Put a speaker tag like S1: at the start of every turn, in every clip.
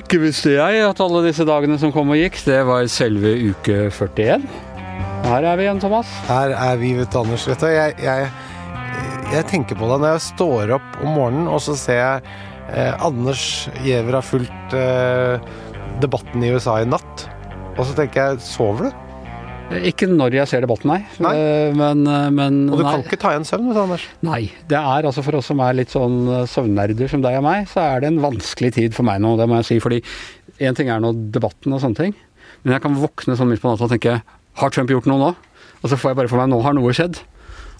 S1: Ikke visste jeg at alle disse dagene som kom og gikk, det var selve uke 41. Her er vi igjen, Thomas.
S2: Her er vi, vet du, Anders. Vet du, jeg, jeg, jeg tenker på det når jeg står opp om morgenen, og så ser jeg eh, Anders Giæver har fulgt eh, debatten i USA i natt. Og så tenker jeg, sover du?
S1: Ikke når jeg ser debatten, nei.
S2: Nei.
S1: Eh, Men, men
S2: Og du
S1: nei.
S2: kan ikke ta igjen søvn, Anders.
S1: Nei. Det er altså for oss som er litt sånn eh, søvnnerder som deg og meg, så er det en vanskelig tid for meg nå, det må jeg si. Fordi én ting er nå debatten og sånne ting, men jeg kan våkne sånn midt på natta og tenke har Trump gjort noe nå? Og så får jeg bare for meg nå har noe skjedd.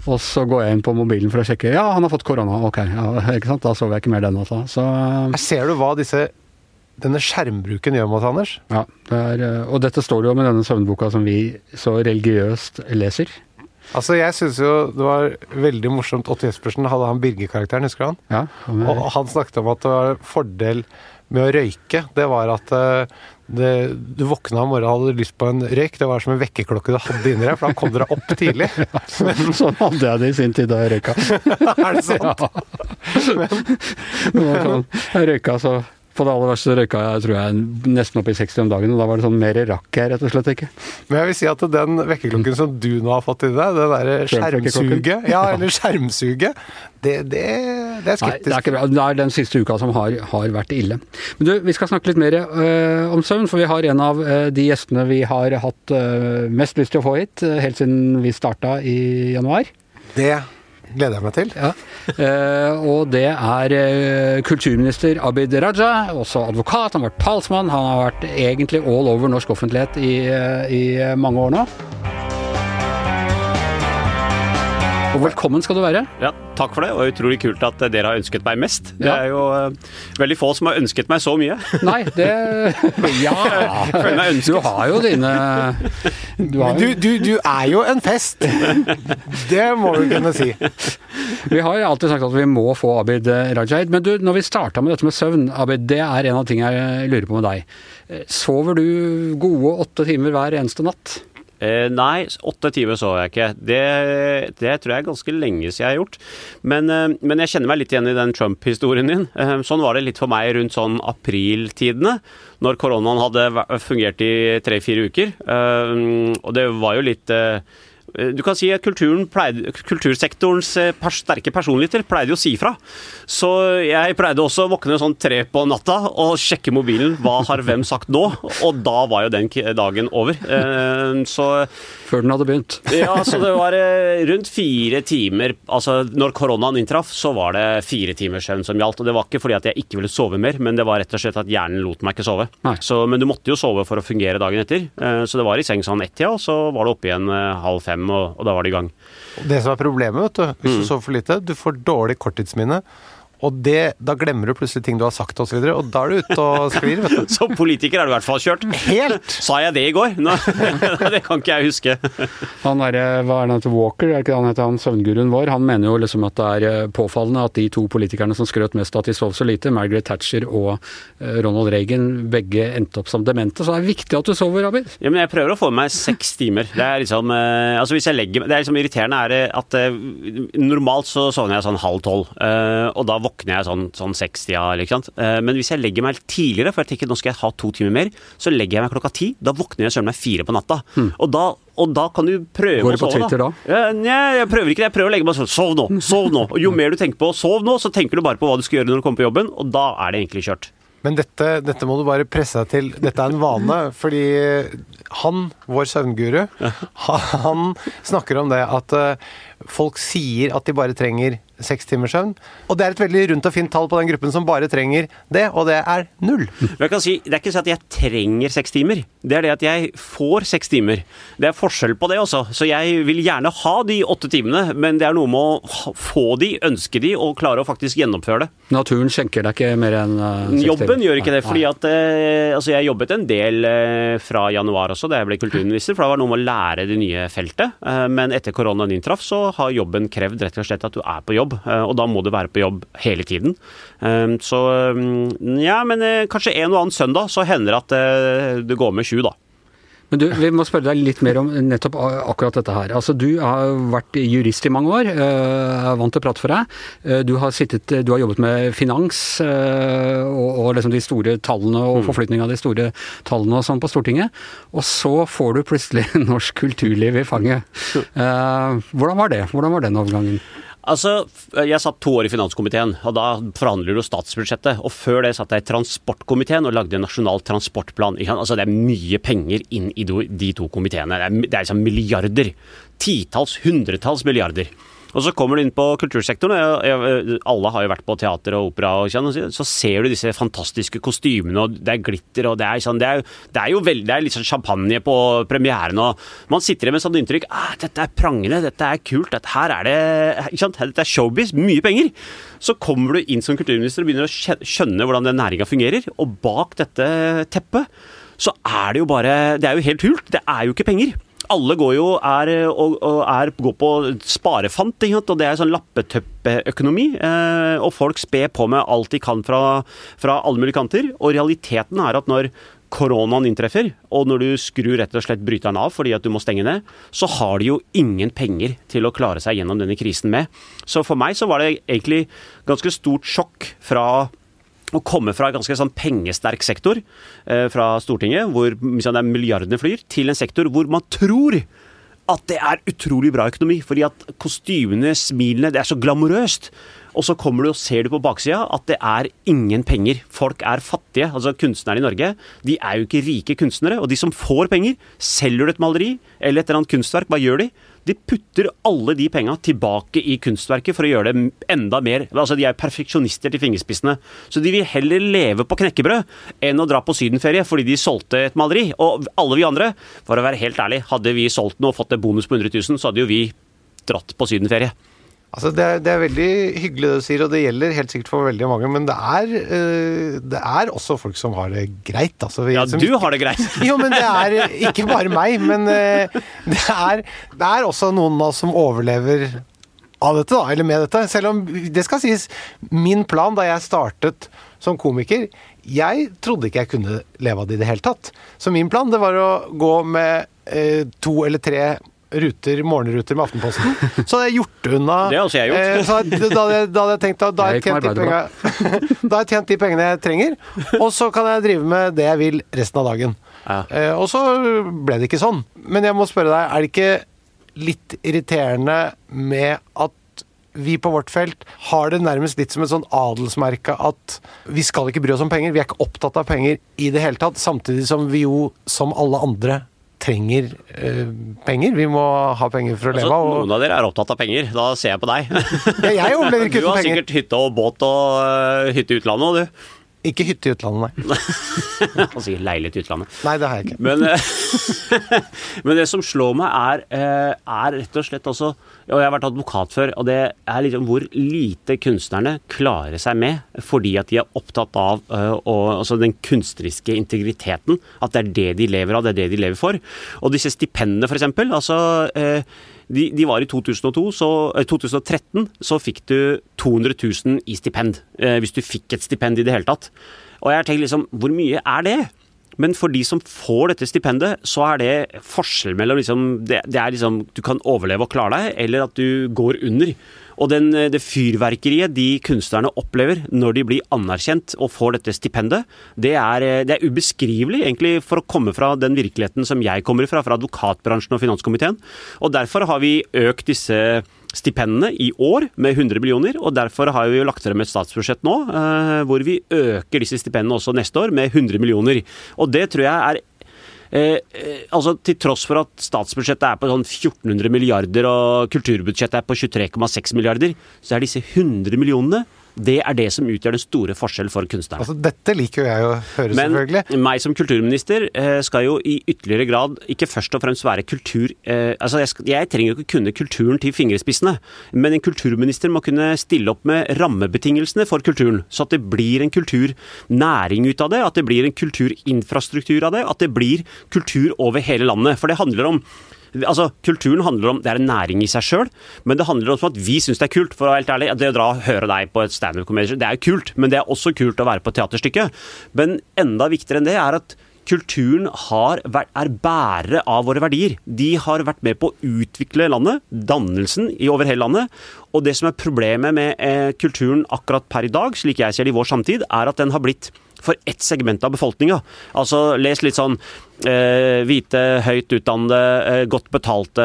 S1: Og så går jeg inn på mobilen for å sjekke. Ja, han har fått korona. Ok, ja, ikke sant. Da sover jeg ikke mer den natta. Så
S2: Her ser du hva disse, denne skjermbruken gjør mot Anders.
S1: ja. Det er, eh, og dette står det jo med denne søvnboka som vi så religiøst leser.
S2: Altså, jeg syns jo det var veldig morsomt. Otto Jespersen hadde han Birger-karakteren, husker du han?
S1: Ja, med-
S2: Og han snakket om at det var fordel med å røyke. Det var at eh, det, du våkna om morgenen og hadde lyst på en røyk. Det var som en vekkerklokke du hadde inni deg, for da kom dere opp tidlig.
S1: Sånn hadde jeg det i sin tid da jeg røyka.
S2: er det sant?
S1: Det Men, Men, jeg røyka så På det aller verste røyka jeg tror jeg nesten opp i 60 om dagen, og da var det sånn mer rakk jeg rett og slett ikke.
S2: Men jeg vil si at den vekkerklokken som du nå har fått i deg, det derre skjermsuget, ja, eller skjermsuget, det, det, det er
S1: Nei, det er ikke bra. Det er den siste uka som har, har vært ille. Men du, vi skal snakke litt mer øh, om søvn, for vi har en av øh, de gjestene vi har hatt øh, mest lyst til å få hit, helt siden vi starta i januar.
S2: Det gleder jeg meg til.
S1: Ja. Eh, og det er eh, kulturminister Abid Raja, også advokat, han har vært talsmann, han har vært egentlig all over norsk offentlighet i, eh, i mange år nå. Og velkommen skal du være.
S3: Ja, takk for det, og utrolig kult at dere har ønsket meg mest. Det er jo uh, veldig få som har ønsket meg så mye.
S1: Nei, det Ja!
S3: føler meg ønsket.
S1: Du har jo dine du har
S2: Du,
S1: jo,
S2: du, du er jo en fest! Det må du kunne si.
S1: Vi har jo alltid sagt at vi må få Abid Rajaid. Men du, når vi starta med dette med søvn, Abid, det er en av tingene jeg lurer på med deg. Eh, Sover du gode åtte timer hver eneste natt?
S3: Eh, nei, åtte timer så jeg ikke. Det, det tror jeg er ganske lenge siden jeg har gjort. Men, eh, men jeg kjenner meg litt igjen i den Trump-historien din. Eh, sånn var det litt for meg rundt sånn apriltidene, når koronaen hadde fungert i tre-fire uker. Eh, og det var jo litt eh, du kan si at pleide, Kultursektorens eh, sterke personligheter pleide å si fra. Så jeg pleide også å våkne sånn tre på natta og sjekke mobilen. Hva har hvem sagt nå? Og da var jo den dagen over. Eh, Så
S1: Før den hadde begynt.
S3: ja, så det var eh, rundt fire timer Altså, når koronaen inntraff, så var det fire timers søvn som gjaldt. Og det var ikke fordi at jeg ikke ville sove mer, men det var rett og slett at hjernen lot meg ikke sove. Så, men du måtte jo sove for å fungere dagen etter. Eh, Så det var i seng sånn ett-tida, og så var det oppe igjen eh, halv fem, og, og da var det i gang.
S2: Det som er problemet, vet du, hvis du sover for lite, du får dårlig korttidsminne. Og det, da glemmer du plutselig ting du har sagt osv., og da er du ute og sklir, vet du.
S3: Som politiker er du i hvert fall kjørt.
S2: Helt!
S3: Sa jeg det i går? Nå, det kan ikke jeg huske.
S1: Han er, hva er det han heter, Walker, er ikke det han heter, han søvnguruen vår, han mener jo liksom at det er eh, påfallende at de to politikerne som skrøt mest at de sov så lite, Margaret Thatcher og eh, Ronald Reagan, begge endte opp som demente. Så det er viktig at du sover, Abid.
S3: Ja, men jeg prøver å få meg seks timer. Det er liksom eh, Altså hvis jeg legger Det er liksom irriterende er at eh, normalt så sovner jeg sånn halv tolv, eh, og da våkner jeg sånn, sånn sekstida, ikke sant. Eh, men hvis jeg legger meg tidligere, for jeg tenker nå skal jeg ha to timer mer, så legger jeg meg klokka ti. Da våkner jeg søren meg fire på natta. Og da og da kan du prøve
S1: Går du
S3: å
S1: på
S3: sove,
S1: Twitter da?
S3: Ja, Nei, jeg prøver ikke det. Jeg prøver å legge meg sånn Sov nå! Sov nå! Og jo mer du tenker på sov nå, så tenker du bare på hva du skal gjøre når du kommer på jobben, og da er det egentlig kjørt.
S2: Men dette, dette må du bare presse deg til. Dette er en vane, fordi han, vår søvnguru, han snakker om det at eh, folk sier at de bare trenger seks timers søvn. Og det er et veldig rundt og fint tall på den gruppen som bare trenger det, og det er null.
S3: Men jeg kan si, Det er ikke sånn at jeg trenger seks timer. Det er det at jeg får seks timer. Det er forskjell på det også. Så jeg vil gjerne ha de åtte timene, men det er noe med å få de, ønske de, og klare å faktisk gjennomføre det.
S1: Naturen skjenker deg ikke mer enn seks seks
S3: Jobben
S1: timer.
S3: gjør ikke det, fordi at eh, altså jeg jobbet en del eh, fra januar også, da jeg ble kulturminister, for det var noe med å lære det nye feltet. Eh, men etter koronaen inntraff, så har jobben krevd rett og slett at du er på jobb, eh, og da må du være på jobb hele tiden. Eh, så mm, ja, men eh, kanskje en og annen søndag så hender det at det går med sju, da.
S1: Men du, vi må spørre deg litt mer om nettopp akkurat dette her. Altså, Du har vært jurist i mange år, er vant til å prate for deg. Du har, sittet, du har jobbet med finans og, og liksom de store tallene og forflytning av de store tallene og sånn på Stortinget. Og så får du plutselig norsk kulturliv i fanget. Hvordan var det? Hvordan var den overgangen?
S3: Altså, Jeg satt to år i finanskomiteen, og da forhandler du statsbudsjettet. Og før det satt jeg i transportkomiteen og lagde en nasjonal transportplan. Altså, Det er mye penger inn i de to komiteene. Det er, det er liksom milliarder. Titalls, hundretalls milliarder. Og så kommer du inn på kultursektoren, og alle har jo vært på teater og opera, og sånn, så ser du disse fantastiske kostymene, og det er glitter, og det er, sånn, det er, det er jo veldig, det er litt sånn champagne på premieren, og man sitter igjen med sånn inntrykk ah, dette er prangende, dette er kult, dette her er det ikke sant, Dette er showbiz, mye penger. Så kommer du inn som kulturminister og begynner å skjønne hvordan den næringa fungerer, og bak dette teppet så er det jo bare Det er jo helt hult. Det er jo ikke penger alle går jo er, og, og er, går på sparefant, og det er sånn lappetøppeøkonomi. Eh, og folk sper på med alt de kan fra, fra alle mulige kanter. Og realiteten er at når koronaen inntreffer, og når du skrur rett og slett bryteren av fordi at du må stenge ned, så har de jo ingen penger til å klare seg gjennom denne krisen med. Så for meg så var det egentlig ganske stort sjokk fra å komme fra en ganske sånn pengesterk sektor eh, fra Stortinget, hvor liksom, det er milliardene flyr, til en sektor hvor man tror at det er utrolig bra økonomi. Fordi at kostymene, smilene, det er så glamorøst. Og så kommer du og ser du på baksida at det er ingen penger. Folk er fattige. Altså Kunstnerne i Norge de er jo ikke rike kunstnere. Og de som får penger, selger du et maleri eller et eller annet kunstverk, hva gjør de? De putter alle de penga tilbake i kunstverket for å gjøre det enda mer Altså, De er perfeksjonister til fingerspissene. Så de vil heller leve på knekkebrød enn å dra på sydenferie fordi de solgte et maleri. Og alle vi andre, for å være helt ærlig, hadde vi solgt noe og fått en bonus på 100 000, så hadde jo vi dratt på sydenferie.
S2: Altså det, er, det, er, veldig hyggelig det du sier, og det gjelder helt sikkert for veldig mange. Men det er, uh, det er også folk som har det greit. Altså,
S3: ja,
S2: som,
S3: du har det greit!
S2: jo, men det er ikke bare meg. Men uh, det, er, det, er, også noen av oss som overlever av dette, da, eller med dette. Selv om det skal sies, min plan da jeg startet som komiker Jeg trodde ikke jeg kunne leve av det i det hele tatt. Så min plan det var å gå med uh, to eller tre ruter, morgenruter med Aftenposten, så hadde jeg gjort unna
S3: Det har jeg gjort.
S2: Eh, så da, hadde, da hadde jeg tenkt at da har jeg tjent de pengene, da har jeg tjent de pengene jeg trenger, og så kan jeg drive med det jeg vil resten av dagen. Ja. Eh, og så ble det ikke sånn. Men jeg må spørre deg, er det ikke litt irriterende med at vi på vårt felt har det nærmest litt som et sånn adelsmerke at vi skal ikke bry oss om penger. Vi er ikke opptatt av penger i det hele tatt. Samtidig som vi jo, som alle andre, trenger eh, penger. Vi må ha penger for å leve
S3: av. Altså, noen av dere er opptatt av penger. Da ser jeg på deg.
S2: ja, jeg overlever ikke uten penger.
S3: Du har sikkert hytte og båt og uh, hytte i utlandet òg, du.
S2: Ikke hytte i utlandet, nei.
S3: Han sier leilighet i utlandet.
S2: Nei, det har jeg ikke.
S3: Men, eh, men det som slår meg, er, eh, er, rett og slett også Og jeg har vært advokat før, og det er liksom hvor lite kunstnerne klarer seg med fordi at de er opptatt av og, altså den kunstneriske integriteten. At det er det de lever av, det er det de lever for. Og disse stipendene, f.eks. Altså de, de, var i 2002, så, eh, 2013 så fikk du 200 000 i stipend. Eh, hvis du fikk et stipend i det hele tatt. Og jeg har liksom, hvor mye er det? Men for de som får dette stipendet, så er det forskjell mellom liksom, det, det er liksom Du kan overleve og klare deg, eller at du går under. Og den, det fyrverkeriet de kunstnerne opplever når de blir anerkjent og får dette stipendet, det er, det er ubeskrivelig egentlig for å komme fra den virkeligheten som jeg kommer fra, fra advokatbransjen og finanskomiteen. Og derfor har vi økt disse stipendene i år med 100 millioner, og derfor har vi jo lagt frem et statsbudsjett nå eh, hvor vi øker disse stipendene også neste år med 100 millioner. Og det tror jeg er Eh, eh, altså Til tross for at statsbudsjettet er på sånn 1400 milliarder og kulturbudsjettet er på 23,6 milliarder, så er disse 100 millionene det er det som utgjør den store forskjellen for kunstnerne.
S2: Altså, dette liker jo jeg å høre, Men selvfølgelig.
S3: Men meg som kulturminister eh, skal jo i ytterligere grad ikke først og fremst være kultur eh, Altså, jeg, skal, jeg trenger jo ikke kunne kulturen til fingerspissene, men en kulturminister må kunne stille opp med rammebetingelsene for kulturen, så at det blir en kulturnæring ut av det, at det blir en kulturinfrastruktur av det, at det blir kultur over hele landet. For det handler om Altså, Kulturen handler om det er en næring i seg sjøl, men det handler også om at vi syns det er kult. For å være helt ærlig, det å dra og høre deg på et standup-komedie, det er jo kult, men det er også kult å være på et teaterstykke. Men enda viktigere enn det er at kulturen har er bærere av våre verdier. De har vært med på å utvikle landet, dannelsen i over hele landet. Og det som er problemet med eh, kulturen akkurat per i dag, slik jeg ser det i vår samtid, er at den har blitt for ett segment av befolkninga. Altså, les litt sånn hvite, høyt utdannede, eh, godt betalte.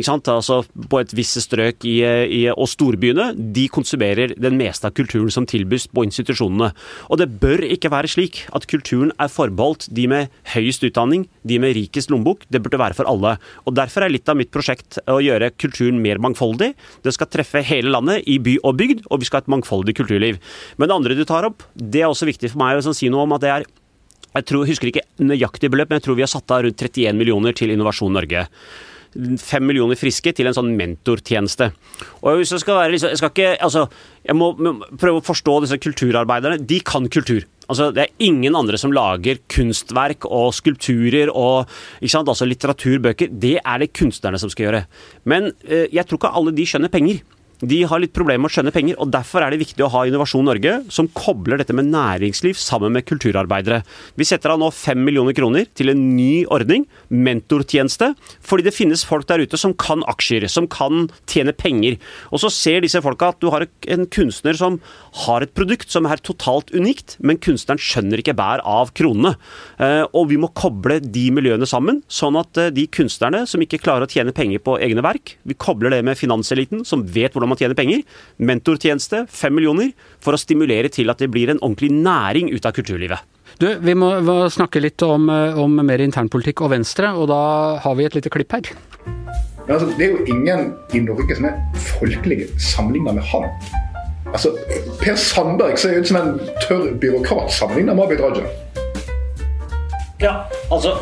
S3: Altså på et visse strøk i, i, og storbyene, de konsumerer den meste av kulturen som tilbys på institusjonene. Og det bør ikke være slik at kulturen er forbeholdt de med høyest utdanning, de med rikest lommebok. Det burde være for alle. Og Derfor er litt av mitt prosjekt å gjøre kulturen mer mangfoldig. Det skal treffe hele landet, i by og bygd, og vi skal ha et mangfoldig kulturliv. Men det andre du tar opp, det er også viktig for meg å si noe om at det er jeg tror, husker ikke nøyaktig beløp, men jeg tror vi har satt av rundt 31 millioner til Innovasjon Norge. Fem millioner friske til en sånn mentortjeneste. Og hvis Jeg skal være liksom, jeg skal ikke, altså, jeg må, prøve å forstå disse kulturarbeiderne. De kan kultur. Altså, det er ingen andre som lager kunstverk og skulpturer og sant, altså litteraturbøker. Det er det kunstnerne som skal gjøre. Men eh, jeg tror ikke alle de skjønner penger. De har litt problemer med å skjønne penger, og derfor er det viktig å ha Innovasjon Norge, som kobler dette med næringsliv sammen med kulturarbeidere. Vi setter av nå fem millioner kroner til en ny ordning, mentortjeneste, fordi det finnes folk der ute som kan aksjer, som kan tjene penger. Og så ser disse folka at du har en kunstner som har et produkt som er totalt unikt, men kunstneren skjønner ikke bær av kronene. Eh, og vi må koble de miljøene sammen, sånn at eh, de kunstnerne som ikke klarer å tjene penger på egne verk, vi kobler det med finanseliten, som vet hvordan man tjener penger. Mentortjeneste, fem millioner, for å stimulere til at det blir en ordentlig næring ut av kulturlivet.
S1: Du, Vi må, snakke litt om, eh, om, mer internpolitikk og Venstre, og da har vi et lite klipp her.
S4: Ja, altså, det er jo ingen i Norge som er folkelige sammenligna med han. Altså, Per Sandberg ser ut som en tørr byråkrat sammenligna med Abid Raja.
S3: Ja, altså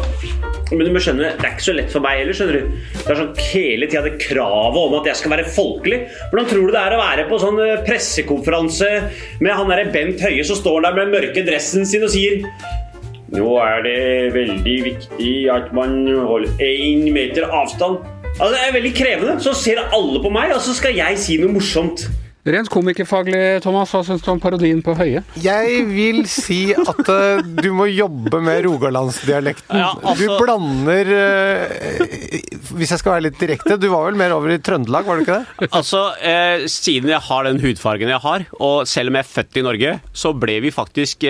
S3: Men du må skjønne, det er ikke så lett for meg heller. skjønner du. Det er sånn hele tida det kravet om at jeg skal være folkelig. Hvordan tror du det er å være på sånn eh, pressekonferanse med han derre Bent Høie som står der med mørke dressen sin og sier Nå er det veldig viktig at man holder én meter avstand. Altså, Det er veldig krevende. Så ser alle på meg, og så skal jeg si noe morsomt.
S1: Rent komikerfaglig, Thomas, hva syns du om parodien på Høie?
S2: Jeg vil si at uh, du må jobbe med rogalandsdialekten. Ja, altså... Du blander uh, Hvis jeg skal være litt direkte, du var vel mer over i Trøndelag, var du ikke det?
S3: Altså, uh, siden jeg har den hudfargen jeg har, og selv om jeg er født i Norge, så ble vi faktisk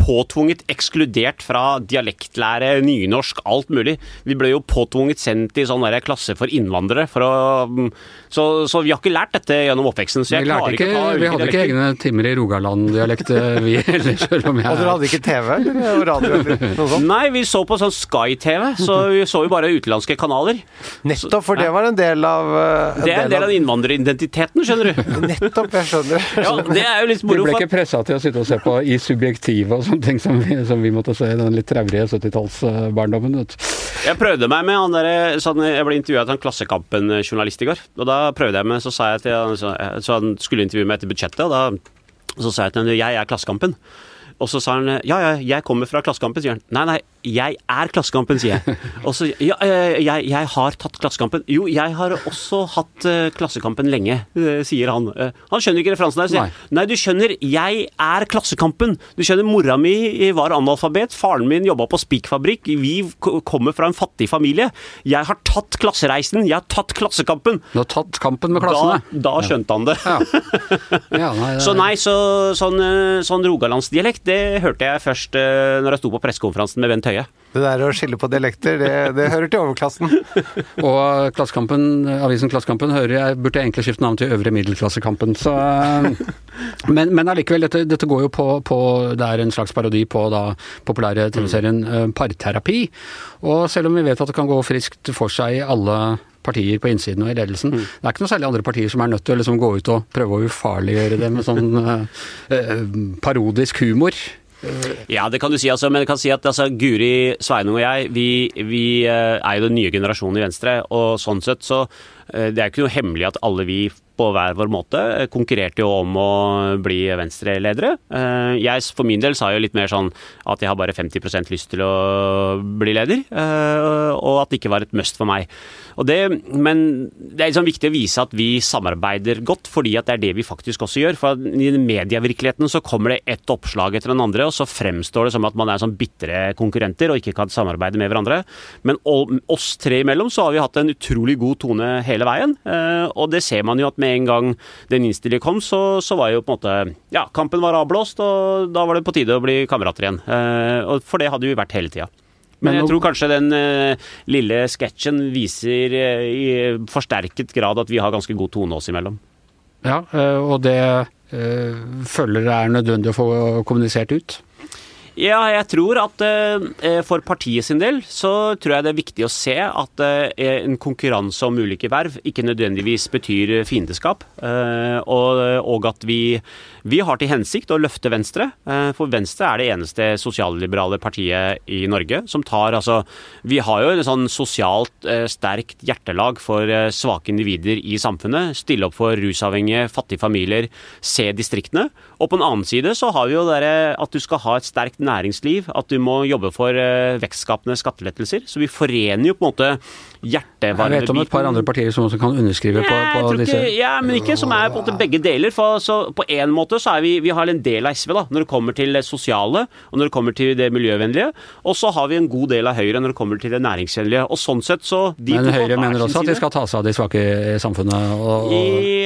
S3: påtvunget ekskludert fra dialektlære, nynorsk, alt mulig. Vi ble jo påtvunget sendt i sånn klasse for innvandrere, for å, um, så, så vi har ikke lært dette gjennom oppveksten oppveksten, så jeg klarer ikke, ikke å ta
S1: Vi hadde ikke egne timer i Rogaland-dialekt, eh, vi heller, selv om jeg
S2: Og dere hadde ikke TV eller radio eller noe sånt?
S3: Nei, vi så på sånn Sky-TV, så vi så jo bare utenlandske kanaler.
S2: Nettopp, for det var en del av
S3: en Det er en del av innvandreridentiteten, skjønner du.
S2: Nettopp, jeg skjønner.
S3: Ja, det er jo litt moro.
S1: Du ble ikke pressa til å sitte og se på i subjektive og sånne ting som vi, som vi måtte se i den litt traurige 70-tallsbarndommen.
S3: Jeg prøvde meg med han derre sånn, Jeg ble intervjua av en Klassekampen-journalist i går. Og da prøvde jeg meg, så sa jeg til han så han skulle intervjue meg etter budsjettet, og da så sa jeg til henne jeg er Klassekampen. Og så sa han ja, ja, jeg kommer fra Klassekampen, sier han. Nei, nei, jeg er Klassekampen, sier jeg. Også, ja, eh, jeg, jeg, har tatt Klassekampen. Jo, jeg har også hatt uh, Klassekampen lenge, uh, sier han. Uh, han skjønner ikke referansen der. Sier, nei. nei, du skjønner, jeg er Klassekampen. Du skjønner, mora mi var analfabet, faren min jobba på spikfabrikk, vi kommer fra en fattig familie. Jeg har tatt klassereisen, jeg har tatt Klassekampen.
S1: Du har tatt kampen med klassene?
S3: Da, da skjønte han det. Ja. Ja, nei, det... Så nei, så, sånn, sånn rogalandsdialekt, det hørte jeg først når jeg sto på pressekonferansen med Bent Høie.
S2: Det der å skille på dialekter, det, det hører til overklassen.
S1: og Klassekampen, avisen Klassekampen hører jeg burde egentlig skifte navn til Øvre middelklassekampen. Så, men, men allikevel, dette, dette, går jo på, på, Det er en slags parodi på da populære TV-serien mm. Parterapi. Og selv om vi vet at det kan gå friskt for seg i alle partier på innsiden og i ledelsen. Mm. Det er ikke noe særlig andre partier som er nødt til å liksom gå ut og prøve å ufarliggjøre det med sånn eh, parodisk humor.
S3: Ja, det kan du si. Altså, men jeg kan si at altså, Guri Sveinung og jeg, vi, vi eh, er jo den nye generasjonen i Venstre. Og sånn sett så Det er ikke noe hemmelig at alle vi på hver vår måte eh, konkurrerte jo om å bli Venstre-ledere. Jeg for min del sa jo litt mer sånn at jeg har bare 50% lyst til å bli leder, og at det ikke var et must for meg. Det, men det er liksom viktig å vise at vi samarbeider godt, fordi at det er det vi faktisk også gjør. For i medievirkeligheten så kommer det ett oppslag etter den andre, og så fremstår det som at man er sånn bitre konkurrenter og ikke kan samarbeide med hverandre. Men oss tre imellom så har vi hatt en utrolig god tone hele veien. Eh, og det ser man jo at med en gang den innstillingen kom, så, så var jo på en måte Ja, kampen var avblåst, og da var det på tide å bli kamerater igjen. Eh, og for det hadde vi vært hele tida. Men jeg tror kanskje den uh, lille sketsjen viser i forsterket grad at vi har ganske god tone oss imellom.
S1: Ja, og det føler det er nødvendig å få kommunisert ut?
S3: Ja, jeg tror at eh, for partiet sin del så tror jeg det er viktig å se at eh, en konkurranse om ulike verv ikke nødvendigvis betyr fiendeskap. Eh, og, og, at vi, vi, har til hensikt å løfte Venstre. Eh, for Venstre er det eneste sosialliberale partiet i Norge som tar altså Vi har jo en sånn sosialt eh, sterkt hjertelag for eh, svake individer i samfunnet. Stille opp for rusavhengige, fattige familier, se distriktene. Og på den annen side så har vi jo det at du skal ha et sterkt næringsliv, at du må jobbe for uh, vekstskapende skattelettelser. Så vi forener jo på en måte hjertevarmebiten.
S1: Jeg vet om et par andre partier som også kan underskrive på, på disse
S3: ikke, Ja, men ikke som er på en måte begge deler. For så på en måte så er vi Vi har en del av SV da, når det kommer til det sosiale, og når det kommer til det miljøvennlige. Og så har vi en god del av Høyre når det kommer til det næringsvennlige. Og sånn sett så
S1: Men Høyre mener også at de skal ta seg av de svake i samfunnet? Og, og...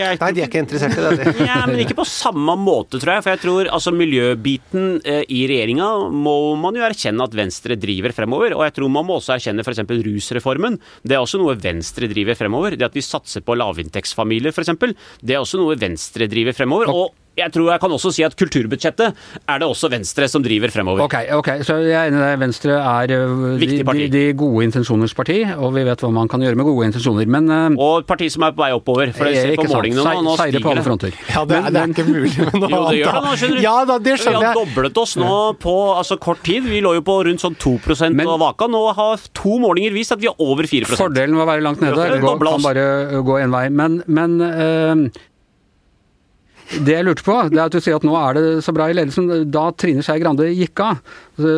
S2: Nei, de er ikke interessert i det.
S3: ja, men ikke på samme måte, tror jeg. For jeg tror altså miljøbiten eh, i regjeringa må man jo erkjenne at Venstre driver fremover. Og jeg tror man må også erkjenne f.eks. rusreformen. Det er også noe Venstre driver fremover. Det at vi satser på lavinntektsfamilier f.eks. Det er også noe Venstre driver fremover. Og jeg tror jeg kan også si at kulturbudsjettet er det også Venstre som driver fremover.
S1: Ok, ok, så jeg er enig i deg. Venstre er uh, de, de, de, gode intensjoners parti, og vi vet hva man kan gjøre med gode intensjoner, men uh,
S3: Og et parti som er på vei oppover. For se på målingene nå, nå stiger
S1: på alle fronter.
S2: Ja, det, men, det er ikke mulig med noe
S3: jo, det gjør det nå, skjønner du.
S2: Ja, da, det skjønner
S3: jeg. Vi har doblet oss nå på altså, kort tid. Vi lå jo på rundt sånn 2 men, og vaka. Nå har to målinger vist at vi er over 4%
S1: Fordelen med å være langt nede, gå, kan bare gå én vei. Men, men uh, det jeg lurte på, det er at du sier at nå er det så bra i ledelsen. Da Trine Skei Grande gikk av,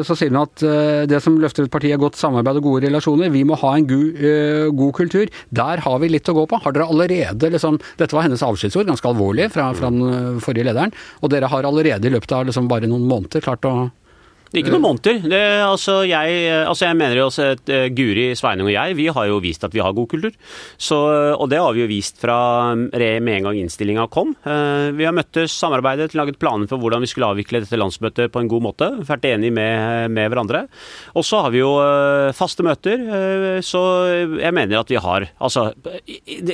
S1: så sier hun at eh, det som løfter et parti er godt samarbeid og gode relasjoner. Vi må ha en god, uh, god kultur. Der har vi litt å gå på. Har dere allerede liksom Dette var hennes avskjedsord, ganske alvorlig, fra, fra, den eh, forrige lederen. Og dere har allerede i løpet av liksom bare noen måneder klart å
S3: ikke noen måneder. Det, altså, jeg, altså, jeg, mener jo også at uh, Guri, Sveinung og jeg, vi har jo vist at vi har god kultur. Så, og det har vi jo vist fra med en gang innstillinga kom. Vi har møttes, samarbeidet, laget planer for hvordan vi skulle avvikle dette landsmøtet på en god måte. Vært enige med, med hverandre. Og så har vi jo faste møter. så jeg mener at vi har Altså,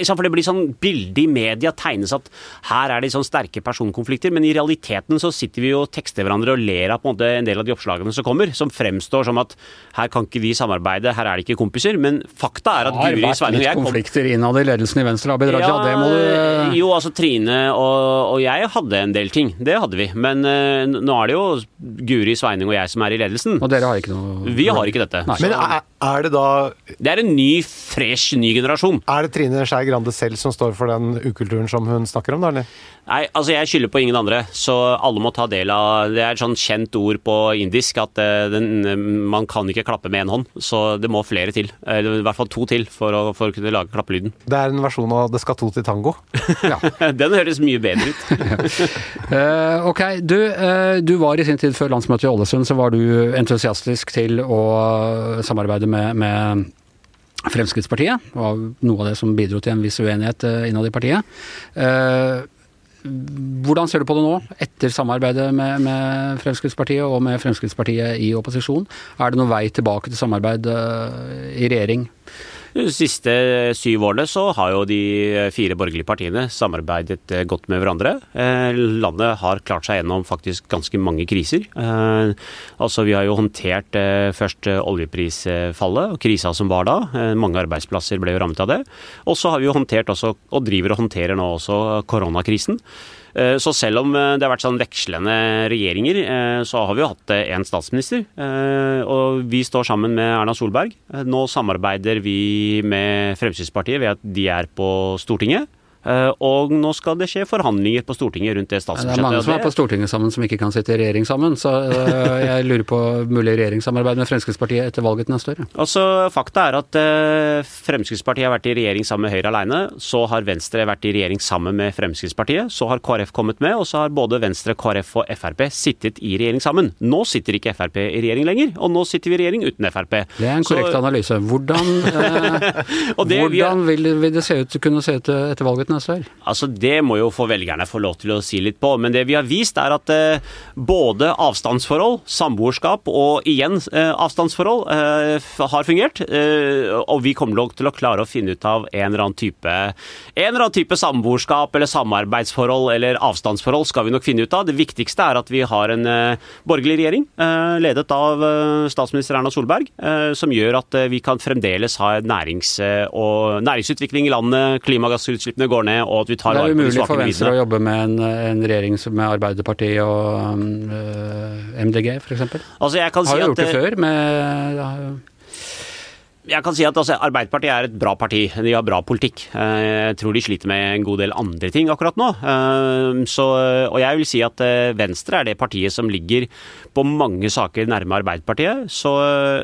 S3: for det blir sånn bilde i media tegnes at her er det sånn sterke personkonflikter, men i realiteten så sitter vi jo og tekster hverandre og ler av på en en del av de oppslagene forslagene som kommer, som fremstår som at her kan ikke vi samarbeide, her er det ikke kompiser. Men fakta er at Guri Sveinung og
S1: jeg Det har vært litt konflikter innad i ledelsen i Venstre, Abid Raja. Ja, det må du
S3: Jo, altså Trine og, og, jeg hadde en del ting. Det hadde vi. Men uh, nå er det jo Guri Sveinung og jeg som er i ledelsen.
S1: Og dere har ikke noe
S3: Vi har ikke dette. Nei.
S2: Men er, er, det da
S3: Det er en ny, fresh, ny generasjon.
S2: Er det Trine Skei Grande selv som står for den ukulturen som hun snakker om, da, eller?
S3: Nei, altså jeg skylder på ingen andre, så alle må ta del av Det er et sånn kjent ord på indisk at eh, den, man kan ikke klappe med én hånd, så det må flere til. Eller i hvert fall to til for å, for å kunne lage klappelyden.
S2: Det er en versjon av 'Det skal to til tango'?
S3: ja. Den høres mye bedre ut.
S1: uh, ok, du, uh, du, var i sin tid før landsmøtet i Ålesund, så var du entusiastisk til å samarbeide med, med Fremskrittspartiet, og noe av det som bidro til en viss uenighet innad i partiet. Uh, hvordan ser du på det nå, etter samarbeidet med, med, Fremskrittspartiet og med Fremskrittspartiet i opposisjon? Er det noen vei tilbake til samarbeid uh, i regjering?
S3: De siste syv årene så har jo de fire borgerlige partiene samarbeidet eh, godt med hverandre. Eh, landet har klart seg gjennom faktisk ganske mange kriser. Eh, altså Vi har jo håndtert først oljeprisfallet og krisa som var da. Mange arbeidsplasser ble jo rammet av det. Og så har vi jo håndtert også, og driver og håndterer nå også koronakrisen. Eh, så selv om eh, det har vært sånn vekslende regjeringer, eh, så har vi jo hatt én statsminister. Og vi står sammen med Erna Solberg. Nå samarbeider vi med Fremskrittspartiet ved at de er på Stortinget. Eh, Og nå skal det skje forhandlinger på Stortinget rundt det statsbudsjettet.
S1: Det er mange som er på Stortinget sammen som ikke kan sitte i regjering sammen, så øh, jeg lurer på mulig regjeringssamarbeid med Fremskrittspartiet etter valget til neste år.
S3: Altså, Fakta er at eh, Fremskrittspartiet har vært i regjering sammen med Høyre alene. Så har Venstre vært i regjering sammen med Fremskrittspartiet. Så har KrF kommet med, og så har både Venstre, KrF og Frp sittet i regjering sammen. Nå sitter ikke Frp i regjering lenger, og nå sitter vi i regjering uten Frp.
S1: Det er en
S3: Så-
S1: korrekt analyse. Hvordan,
S3: eh, det
S1: hvordan vil, vil det se ut, kunne se ut etter valget til neste år?
S3: Altså, Det må jo få velgerne få lov til å si litt på. Men det vi har vist, er at eh, både avstandsforhold, samboerskap og igjen eh, avstandsforhold eh, har fungert. Eh, og vi kommer nok til å klare å finne ut av en eller annen type type samboerskap eller samarbeidsforhold eller avstandsforhold skal vi nok finne ut av. Det viktigste er at vi har en eh, borgerlig regjering, eh, ledet av statsminister Erna Solberg, som gjør at vi kan fremdeles ha nærings- og næringsutvikling i landet, klimagassutslippene går ned, og at vi tar
S1: Det er
S3: vare på de
S1: umulig for Venstre å jobbe med en, en regjering som- med Arbeiderpartiet og øh, MDG, f.eks.
S3: Altså, jeg kan si
S1: Har jo gjort det
S3: eh,
S1: før med
S3: Jeg kan si at altså, Arbeiderpartiet er et bra parti. De har bra politikk. Eh, Jeg tror de sliter med en god del andre ting akkurat nå. Eh, Så, og jeg vil si at eh, Venstre er det partiet som ligger på mange saker nærme Arbeiderpartiet. Så,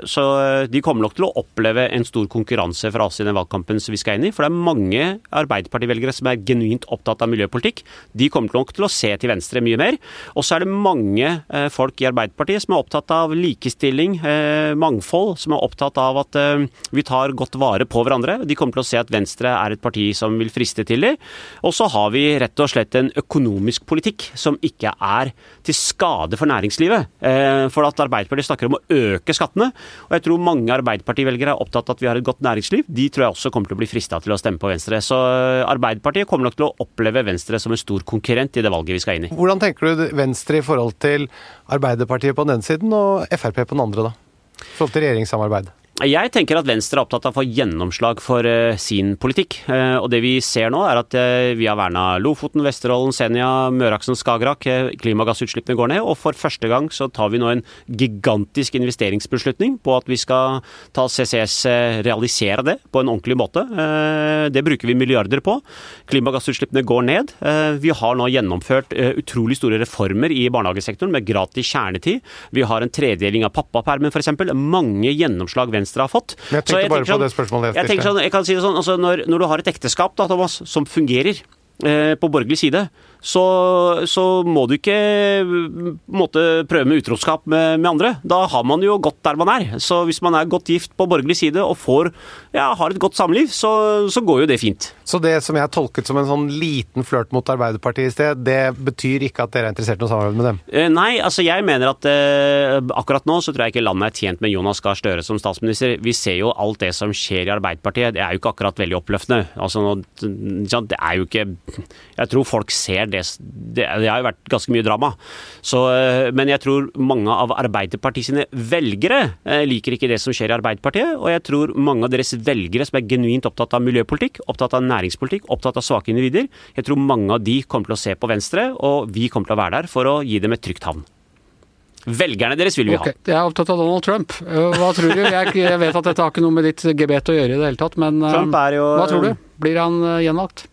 S3: så de kommer nok til å oppleve en stor konkurranse fra oss i den valgkampen som vi skal inn i. For det er mange Arbeiderparti-velgere som er genuint opptatt av miljøpolitikk. De kommer nok til å se til Venstre mye mer. Og så er det mange folk i Arbeiderpartiet som er opptatt av likestilling, mangfold, som er opptatt av at vi tar godt vare på hverandre. De kommer til å se at Venstre er et parti som vil friste til dem. Og så har vi rett og slett en økonomisk politikk som ikke er til skade for næringslivet. Eh, For at Arbeiderpartiet snakker om å øke skattene. Og jeg tror mange Arbeiderparti-velgere er opptatt av at vi har et godt næringsliv. De tror jeg også kommer til å bli frista til å stemme på Venstre. Så eh, Arbeiderpartiet kommer nok til å oppleve Venstre som en stor konkurrent i det valget vi skal inn i.
S2: Hvordan tenker du Venstre i forhold til Arbeiderpartiet på den ene siden og Frp på den andre, da? I forhold til regjeringssamarbeid.
S3: Jeg tenker at Venstre er opptatt av å få gjennomslag for eh, sin politikk. Eh, og det vi ser nå, er at eh, vi har verna Lofoten, Vesterålen, Senja, Møreaksen, Skagerrak. Klimagassutslippene går ned. Og for første gang så tar vi nå en gigantisk investeringsbeslutning på at vi skal ta CCS, realisere det på en ordentlig måte. Det bruker vi milliarder på. Klimagassutslippene går ned. Vi har nå gjennomført utrolig store reformer i barnehagesektoren med gratis kjernetid. Vi har en tredeling av pappapermen f.eks. Mange gjennomslag Venstre har fått.
S2: Men jeg tenkte bare på det spørsmålet jeg
S3: jeg sånn, jeg kan si det sånn, altså når, når du har et ekteskap da, Thomas, som fungerer eh, på borgerlig side, så, så må du ikke måte prøve med utroskap med, med andre. Da har man jo godt der man er. Så hvis man er godt gift på borgerlig side og får, ja, har et godt samliv, så, så går jo det fint.
S2: Så det som jeg tolket som en sånn liten flørt mot Arbeiderpartiet i sted, det betyr ikke at dere er interessert i noe samarbeid med dem?
S3: Eh, Nei, altså jeg mener at eh, akkurat nå så tror jeg ikke landet er tjent med Jonas Gahr Støre som statsminister. Vi ser jo alt det som skjer i Arbeiderpartiet. Det er jo ikke akkurat veldig oppløftende. Altså, det er jo ikke Jeg tror folk ser det. Det, det har jo vært ganske mye drama. Så, eh, men jeg tror mange av Arbeiderpartiet sine velgere eh, liker ikke det som skjer i Arbeiderpartiet. Og jeg tror mange av deres velgere som er genuint opptatt av miljøpolitikk, opptatt av næringspolitikk, opptatt av svake individer, jeg tror mange av de kommer til å se på Venstre, og vi kommer til å være der for å gi dem et trygt havn. Velgerne deres vil vi
S1: ha. Jeg er opptatt av Donald Trump. Eh, Hva tror du? Jeg, jeg vet at dette har ikke noe med ditt gebet å gjøre i det hele tatt, men
S3: Trump jo
S1: hva tror du? Blir han gjenvalgt?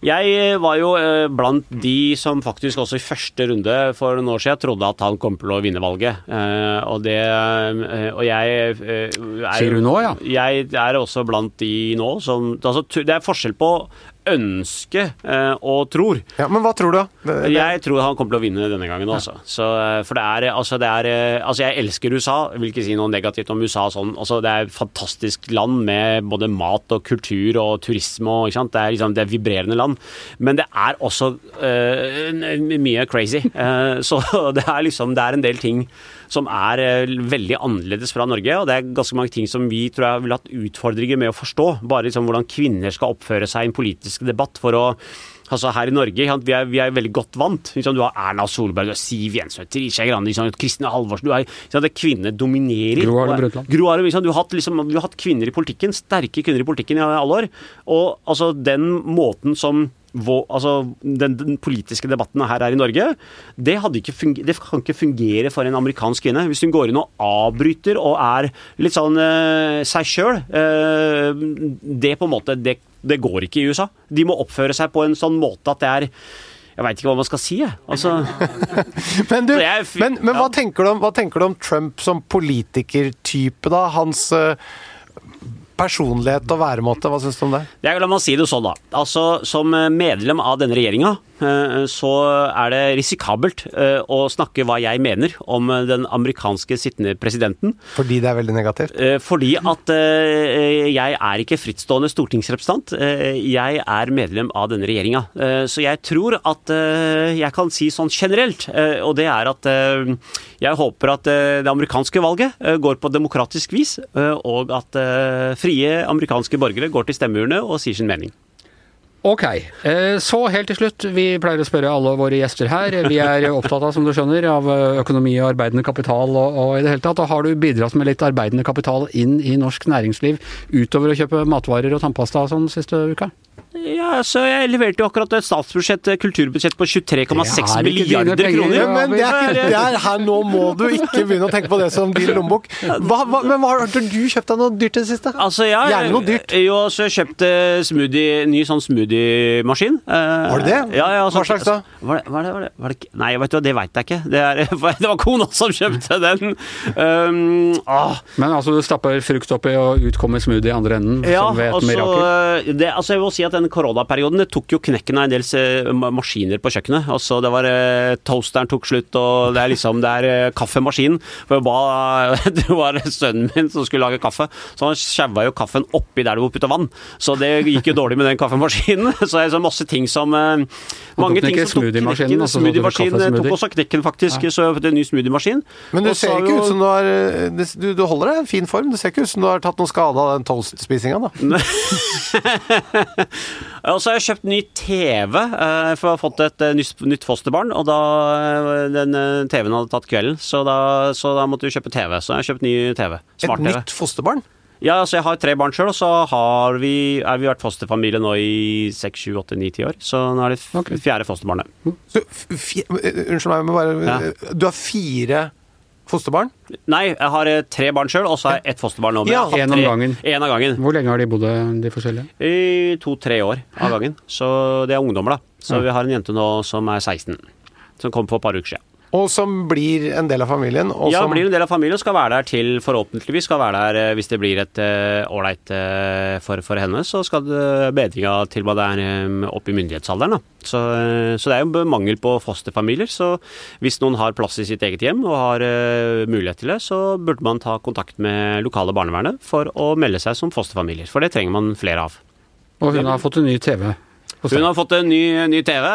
S3: Jeg eh, var jo eh, blant de som faktisk også i første runde for noen år siden trodde at han kom til å vinne valget. Eh, Og det Og jeg er
S1: Sier du nå, ja?
S3: Jeg er også blant de nå som altså, Det er forskjell på ønske eh, og tror.
S2: Ja, Men hva tror du, da?
S3: Jeg tror han kommer til å vinne denne gangen også. Så, eh, for det er, altså, det er eh, Altså, jeg elsker USA. Jeg vil ikke si noe negativt om USA sånn. Altså, det er et fantastisk land med både mat og kultur og turisme og ikke sant. Det er liksom det er vibrerende land. Men det er også eh, mye crazy. Eh, så det er liksom Det er en del ting som er eh, veldig annerledes fra Norge, og det er ganske mange ting som vi tror jeg ville hatt utfordringer med å forstå. Bare liksom hvordan kvinner skal oppføre seg i en politisk debatt for å Altså Her i Norge vi er vi er veldig godt vant. Du har Erna Solberg, du har Siv Jensen, Trine Skei Grande, Kristin Halvorsen du er, ikke det Kvinner dominerer.
S1: Gro Harlem Brundtland.
S3: Gro Harlem, du, har hatt, liksom, du har hatt kvinner i politikken, sterke kvinner i politikken i alle år. Og altså den måten som altså, den, den politiske debatten her er i Norge, det, hadde ikke funger, det kan ikke fungere for en amerikansk kvinne. Hvis hun går inn og avbryter og er litt sånn eh, seg sjøl, det på en måte det Det går ikke i USA. De må oppføre seg på en sånn måte at det er Jeg veit ikke hva man skal si, jeg. Altså,
S2: Men, du,
S3: jeg
S2: men, men hva, tenker du om, hva tenker du om Trump som politikertype, da? Hans eh, personlighet og væremåte, hva syns du om det?
S3: Jeg, la meg si det sånn, da. Altså, Som medlem av denne regjeringa, eh, så er det risikabelt eh, å snakke hva jeg mener om eh, den amerikanske sittende presidenten.
S2: Fordi det er veldig negativt?
S3: Eh, Fordi at eh, jeg er ikke frittstående stortingsrepresentant. Eh, Jeg er medlem av denne regjeringa. Eh, Så jeg tror at eh, jeg kan si sånn generelt, eh, og det er at eh, jeg håper at eh, det amerikanske valget eh, går på demokratisk vis, eh, og at eh, frie amerikanske borgere går til stemmeurene og sier sin mening.
S1: Ok, eh, så helt til slutt. Vi pleier å spørre alle våre gjester her. Vi er opptatt av, som du skjønner, av eh, økonomi og arbeidende kapital og, og i det hele tatt. Og har du bidratt med litt arbeidende kapital inn i norsk næringsliv utover å kjøpe matvarer og tannpasta og sånn siste uka?
S3: Ja, så Jeg leverte jo akkurat et statsbudsjett, eh, kulturbudsjett på 23,6
S1: Det er ikke
S3: milliarder
S1: penger,
S3: kroner.
S1: ja.
S2: Men det er ikke, det er her nå må du ikke begynne å tenke på det som din lommebok. Hva, hva, men hva, har du kjøpt deg noe dyrt i det siste?
S3: Altså, ja,
S2: Gjerne noe dyrt.
S3: Jo, så jeg kjøpte smoothie, ny sånn smoothiemaskin.
S2: Var det det?
S3: Ja, ja,
S2: Hva slags da?
S3: Var det, var det, var det, var det, nei, vet du det veit jeg ikke. Det, er, det var kona som kjøpte den. Um, ah,
S1: Men altså, du stapper frukt oppi og ut kommer smoothie i andre enden,
S3: ja,
S1: som ved et
S3: altså,
S1: mirakel?
S3: det, altså jeg må si at den koronaperioden det tok jo knekken av en del eh, maskiner på kjøkkenet. Altså det var eh, Toasteren tok slutt, og det er liksom det er eh, kaffemaskinen. For jeg ba, det var sønnen min som skulle lage kaffe, så han sjaua jo kaffen oppi der du må putte vann. Så det gikk jo dårlig med den kaffemaskinen. Så det er så masse ting som Mange ting som tok knekken.
S1: så kaffesmoothie?
S3: tok også knekken, faktisk. Så jeg fikk en ny smoothie-maskin.
S2: Men du ser ikke ut som du har du, du holder deg i en fin form. Det ser ikke ut som du har tatt noe skade av den toastspisinga, da.
S3: Og så har jeg kjøpt ny TV, eh, for jeg har fått et eh, nytt, fosterbarn. Og da eh, den TV-en hadde tatt kvelden, så da, så da måtte vi kjøpe TV. Så jeg har kjøpt ny TV.
S2: Et
S3: Smart-TV.
S2: nytt fosterbarn.
S3: Ja, altså jeg har tre barn sjøl, og så har vi, er vi vært fosterfamilie nå i seks, sju, åtte, ni, ti år. Så nå er det fjerde fosterbarnet.
S2: Så, unnskyld meg, men bare
S3: Ja.
S2: Du har fire fosterbarn?
S3: Nei, jeg har eh, tre barn sjøl, og så har jeg ett fosterbarn nå.
S2: Ja,
S1: en om
S3: tre-
S1: gangen.
S3: En av gangen.
S1: Hvor lenge har de bodd, de forskjellige?
S3: I to-tre år av gangen. Så det er ungdommer, da. Så vi har en jente nå som er 16. Som kom for et par uker siden.
S2: Og som blir en del av familien? Og
S3: Ja,
S2: som,
S3: blir en del av familien og skal være der til forhåpentligvis skal være der eh, hvis det blir et eh, ålreit uh, for, for henne, så skal bedringa til hva det er um, opp i myndighetsalderen. Da. Så, så det er jo mangel på fosterfamilier. Så hvis noen har plass i sitt eget hjem og har uh, mulighet til det, så burde man ta kontakt med lokale barnevernet for å melde seg som fosterfamilier. For det trenger man flere av.
S1: Og hun har fått en ny TV.
S3: Hun har fått en ny, ny TV,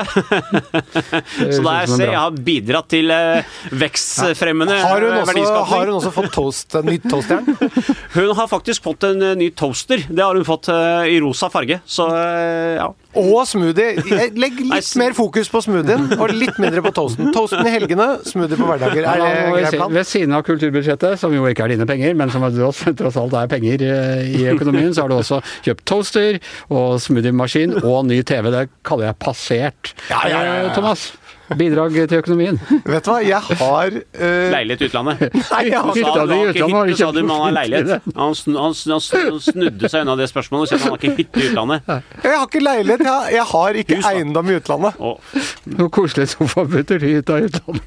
S3: så jeg ser jeg har bidratt til eh, vekstfremmende
S2: har, hun også,
S3: verdiskapning.
S2: har hun også fått toast, en ny toastjern?
S3: Hun har faktisk fått en eh, ny toaster. Det har hun fått eh, i rosa farge. Så eh, ja.
S2: Og smoothie. Legg litt mer fokus på smoothien, og litt mindre på toasten. Toasten i helgene, smoothie på hverdager. Er det grei plan?
S1: Ved siden av kulturbudsjettet, som jo ikke er dine penger, men som tross, alt er penger eh, i økonomien, så har du også kjøpt toaster og smoothiemaskin og ny TV. Det kaller jeg passert.
S2: Ja, ja, ja, ja.
S1: Eh, Thomas, bidrag til økonomien.
S2: Vet du hva, jeg har uh...
S3: Leilighet i utlandet.
S2: Nei, jeg har
S3: Han sa du har ikke hytte, sa du, men han har leilighet. Han, snu, han, snu, han snudde seg unna det spørsmålet og sa han har ikke hytte i utlandet.
S2: Jeg har ikke leilighet, jeg, jeg har ikke
S3: Hus,
S2: eiendom i utlandet.
S3: Og,
S1: Noen koselig sofaputer til hytta i utlandet.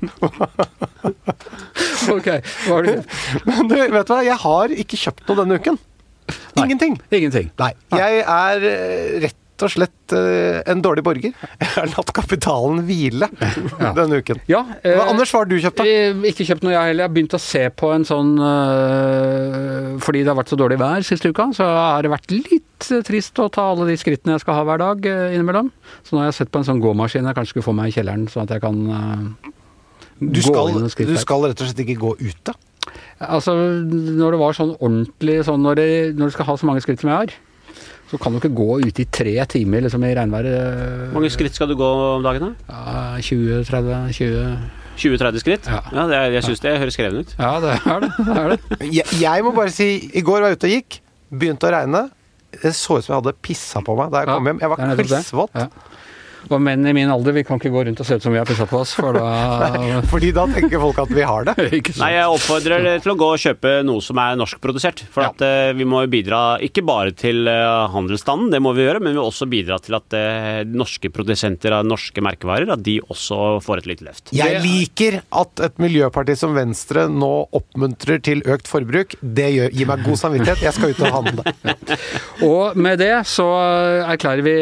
S1: ok, hva har du?
S2: Men du, vet du hva, jeg har ikke kjøpt noe denne uken. Ingenting.
S1: Ingenting.
S2: Nei. Jeg er eh, rett og slett eh, en dårlig borger. Jeg har latt kapitalen hvile denne uken.
S1: Ja, eh,
S2: Hva, Anders, hva har du kjøpt, da?
S1: Eh, Ikke kjøpt noe, jeg heller. Jeg har begynt å se på en sånn øh, Fordi det har vært så dårlig vær siste uka, så har det vært litt trist å ta alle de skrittene jeg skal ha hver dag innimellom. Så nå har jeg sett på en sånn gåmaskin jeg kanskje skulle få meg i kjelleren, sånn at jeg kan øh,
S2: Du
S1: gå
S2: skal,
S1: inn og skritte
S2: du skal rett og slett ikke gå ute?
S1: Altså, når det var sånn ordentlig sånn når, det, når du skal ha så mange skritt som jeg har, så kan du ikke gå ute i tre timer liksom i regnværet.
S3: Hvor mange skritt skal du gå om dagen? da?
S1: Ja, 20-30 20
S3: 20-30 skritt?
S1: Ja.
S3: det er, jeg syns det høres krevende ut.
S1: Ja, det er det. det, er det.
S2: Jeg, jeg må bare si, i går var jeg ute og gikk, begynte å regne. Det så ut som jeg hadde pissa på meg da jeg
S1: Ja,
S2: kom hjem. Jeg var klissvåt.
S1: Ja. Og menn i min alder, vi kan ikke gå rundt og se ut som vi har pussa på oss, for da
S2: Fordi da tenker folk at vi har det.
S1: Ikke sant?
S3: Nei, jeg oppfordrer dere til å gå og kjøpe noe som er norskprodusert. For
S1: Ja.
S3: at uh, vi må bidra ikke bare til uh, handelsstanden, det må vi gjøre, men vi må også bidra til at uh, norske produsenter av norske merkevarer, at de også får et lite løft.
S2: Jeg liker at et miljøparti som Venstre nå oppmuntrer til økt forbruk. Det gjør, gir meg god samvittighet. Jeg skal ut og handle.
S1: Og med det så erklærer vi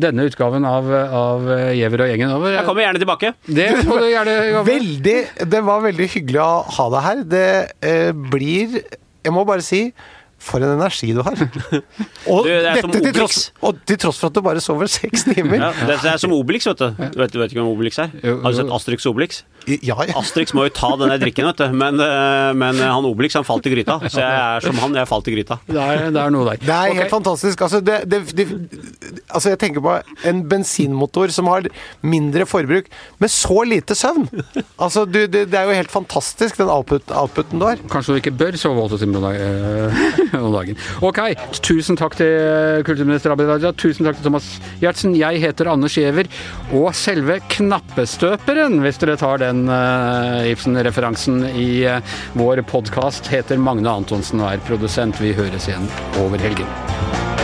S1: denne utgaven av, av Giæver og gjengen over.
S3: Jeg kommer gjerne tilbake.
S1: Det du gjerne.
S2: Veldig, det var veldig hyggelig å ha deg her. Det eh, blir Jeg må bare si for en energi du har. Og,
S3: Du, det er som
S2: dette til tross, og til tross for at du bare sover seks timer.
S3: Ja, det er som Obelix, vet du. Du vet, du vet ikke hvem Obelix er? Har du sett Asterix Obelix?
S2: Ja, ja.
S3: Asterix må jo ta denne drikken, vet du. Men, eh, men han Obelix han falt i gryta. Så jeg er som han, jeg falt i gryta.
S1: Det er, det er noe der.
S2: Det er helt fantastisk. Altså, det, det, det, altså, jeg tenker på en bensinmotor som har mindre forbruk, med så lite søvn. Altså, du, det, det er jo helt fantastisk, den output, outputen du har.
S1: Kanskje du ikke bør sove åtte timer om dag- eh, om dagen. Ok, tusen takk til kulturminister Abid Raja. Tusen takk til Thomas Giertsen. Jeg heter Anders Giæver. Og selve knappestøperen, hvis dere tar den uh, Ibsen-referansen i uh, vår podkast, heter Magne Antonsen og er produsent. Vi høres igjen over helgen.